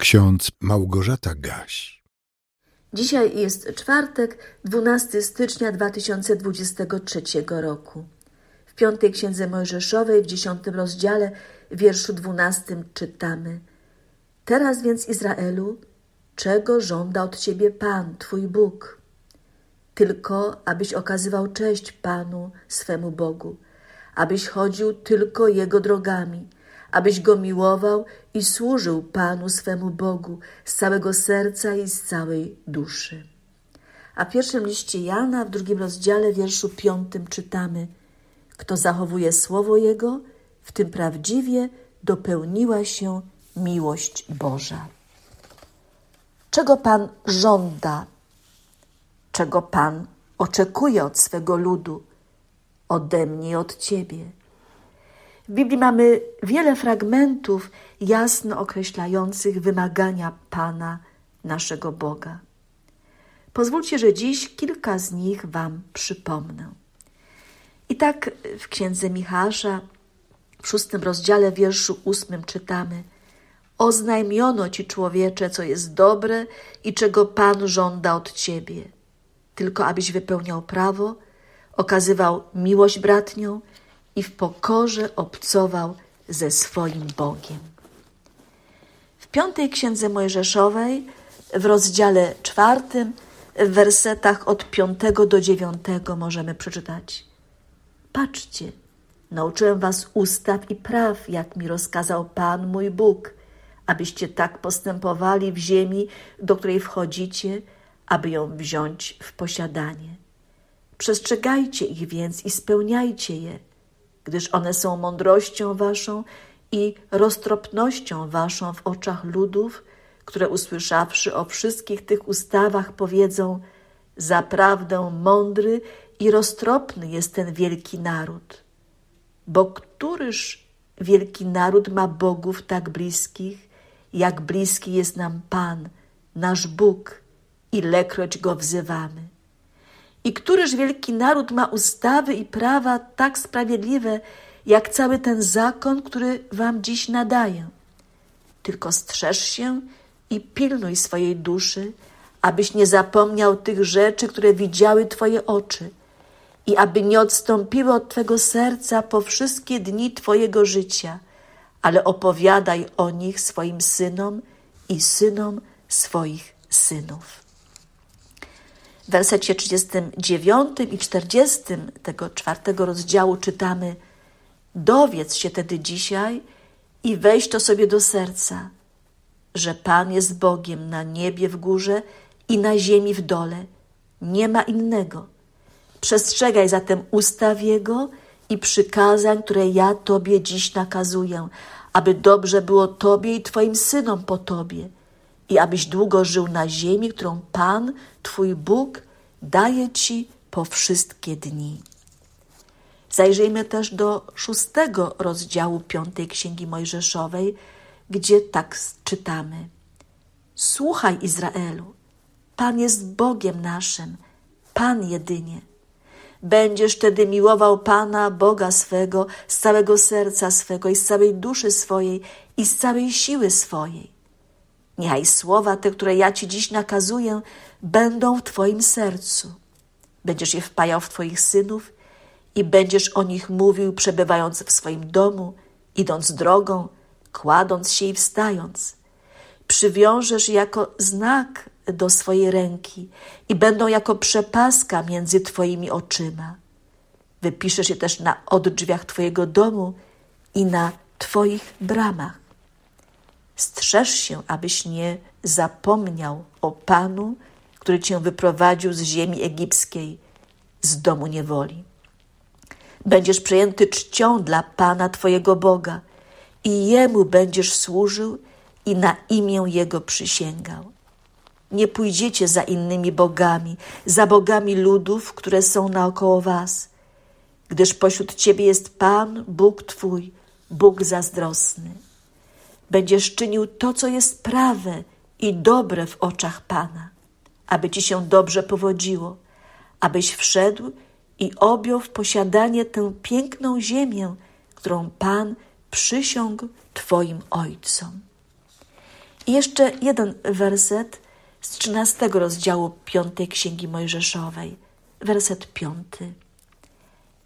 Ksiądz Małgorzata Gaś. Dzisiaj jest czwartek, 12 stycznia 2023 roku. W piątej księdze Mojżeszowej w dziesiątym rozdziale, wierszu dwunastym czytamy: Teraz więc Izraelu, czego żąda od ciebie Pan, twój Bóg? Tylko abyś okazywał cześć Panu, swemu Bogu, abyś chodził tylko Jego drogami abyś go miłował i służył Panu swemu Bogu z całego serca i z całej duszy. A w pierwszym liście Jana, w drugim rozdziale, wierszu piątym czytamy: Kto zachowuje słowo Jego, w tym prawdziwie dopełniła się miłość Boża. Czego Pan żąda? Czego Pan oczekuje od swego ludu? Ode mnie i od Ciebie w Biblii mamy wiele fragmentów jasno określających wymagania Pana, naszego Boga. Pozwólcie, że dziś kilka z nich Wam przypomnę. I tak w księdze Michała, w szóstym rozdziale, wierszu ósmym czytamy: Oznajmiono ci, człowiecze, co jest dobre i czego Pan żąda od ciebie, tylko abyś wypełniał prawo, okazywał miłość bratnią i w pokorze obcował ze swoim Bogiem. W piątej księdze Mojżeszowej, w rozdziale czwartym, w wersetach od piątego do dziewiątego możemy przeczytać: Patrzcie, nauczyłem was ustaw i praw, jak mi rozkazał Pan mój Bóg, abyście tak postępowali w ziemi, do której wchodzicie, aby ją wziąć w posiadanie. Przestrzegajcie ich więc i spełniajcie je gdyż one są mądrością waszą i roztropnością waszą w oczach ludów, które usłyszawszy o wszystkich tych ustawach powiedzą: Zaprawdę mądry i roztropny jest ten wielki naród. Bo któryż wielki naród ma bogów tak bliskich, jak bliski jest nam Pan, nasz Bóg, ilekroć go wzywamy? I któryż wielki naród ma ustawy i prawa tak sprawiedliwe, jak cały ten zakon, który wam dziś nadaję? Tylko strzeż się i pilnuj swojej duszy, abyś nie zapomniał tych rzeczy, które widziały Twoje oczy, i aby nie odstąpiły od Twego serca po wszystkie dni Twojego życia, ale opowiadaj o nich swoim synom i synom swoich synów w wersecie 39 i 40 tego czwartego rozdziału czytamy: Dowiedz się tedy dzisiaj i weź to sobie do serca, że Pan jest Bogiem na niebie w górze i na ziemi w dole. Nie ma innego. Przestrzegaj zatem ustaw Jego i przykazań, które ja Tobie dziś nakazuję, aby dobrze było Tobie i Twoim synom po Tobie i abyś długo żył na ziemi, którą Pan, Twój Bóg, daje Ci po wszystkie dni. Zajrzyjmy też do szóstego rozdziału piątej Księgi Mojżeszowej, gdzie tak czytamy. Słuchaj Izraelu, Pan jest Bogiem naszym, Pan jedynie. Będziesz wtedy miłował Pana, Boga swego, z całego serca swego i z całej duszy swojej i z całej siły swojej. Niechaj słowa te, które ja Ci dziś nakazuję, będą w Twoim sercu. Będziesz je wpajał w Twoich synów i będziesz o nich mówił, przebywając w swoim domu, idąc drogą, kładąc się i wstając. Przywiążesz jako znak do swojej ręki i będą jako przepaska między Twoimi oczyma. Wypiszesz je też na oddrzwiach Twojego domu i na Twoich bramach. Strzeż się, abyś nie zapomniał o Panu, który cię wyprowadził z ziemi egipskiej, z domu niewoli. Będziesz przejęty czcią dla Pana Twojego Boga i Jemu będziesz służył i na imię Jego przysięgał. Nie pójdziecie za innymi bogami, za bogami ludów, które są naokoło Was, gdyż pośród Ciebie jest Pan, Bóg Twój, Bóg zazdrosny będziesz czynił to, co jest prawe i dobre w oczach Pana, aby ci się dobrze powodziło, abyś wszedł i objął w posiadanie tę piękną ziemię, którą Pan przysiągł Twoim ojcom. I jeszcze jeden werset z 13 rozdziału 5 Księgi Mojżeszowej, werset 5.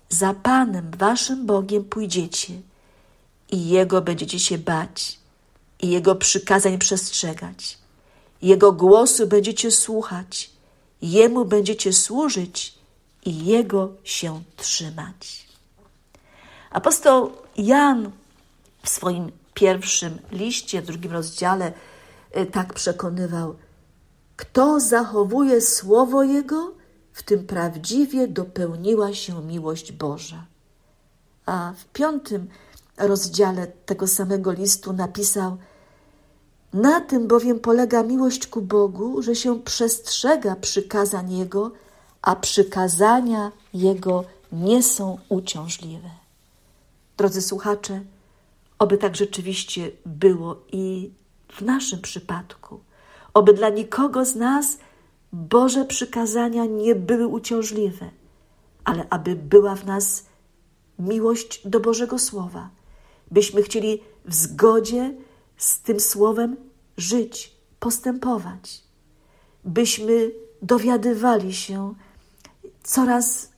Za Panem, waszym Bogiem pójdziecie i Jego będziecie się bać i Jego przykazań przestrzegać. Jego głosu będziecie słuchać, Jemu będziecie służyć i Jego się trzymać. Apostoł Jan w swoim pierwszym liście, w drugim rozdziale, y, tak przekonywał: Kto zachowuje słowo Jego, w tym prawdziwie dopełniła się miłość Boża. A w piątym rozdziale tego samego listu napisał: Na tym bowiem polega miłość ku Bogu, że się przestrzega przykazań Jego, a przykazania Jego nie są uciążliwe. Drodzy słuchacze, oby tak rzeczywiście było i w naszym przypadku. Oby dla nikogo z nas Boże przykazania nie były uciążliwe, ale aby była w nas miłość do Bożego Słowa, byśmy chcieli w zgodzie z tym Słowem żyć, postępować, byśmy dowiadywali się coraz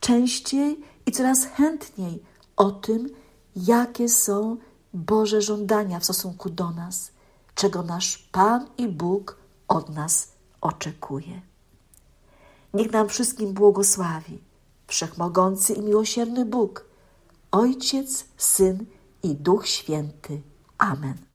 częściej i coraz chętniej o tym, jakie są Boże żądania w stosunku do nas, czego nasz Pan i Bóg od nas oczekuje. Niech nam wszystkim błogosławi Wszechmogący i miłosierny Bóg, Ojciec, Syn i Duch Święty. Amen.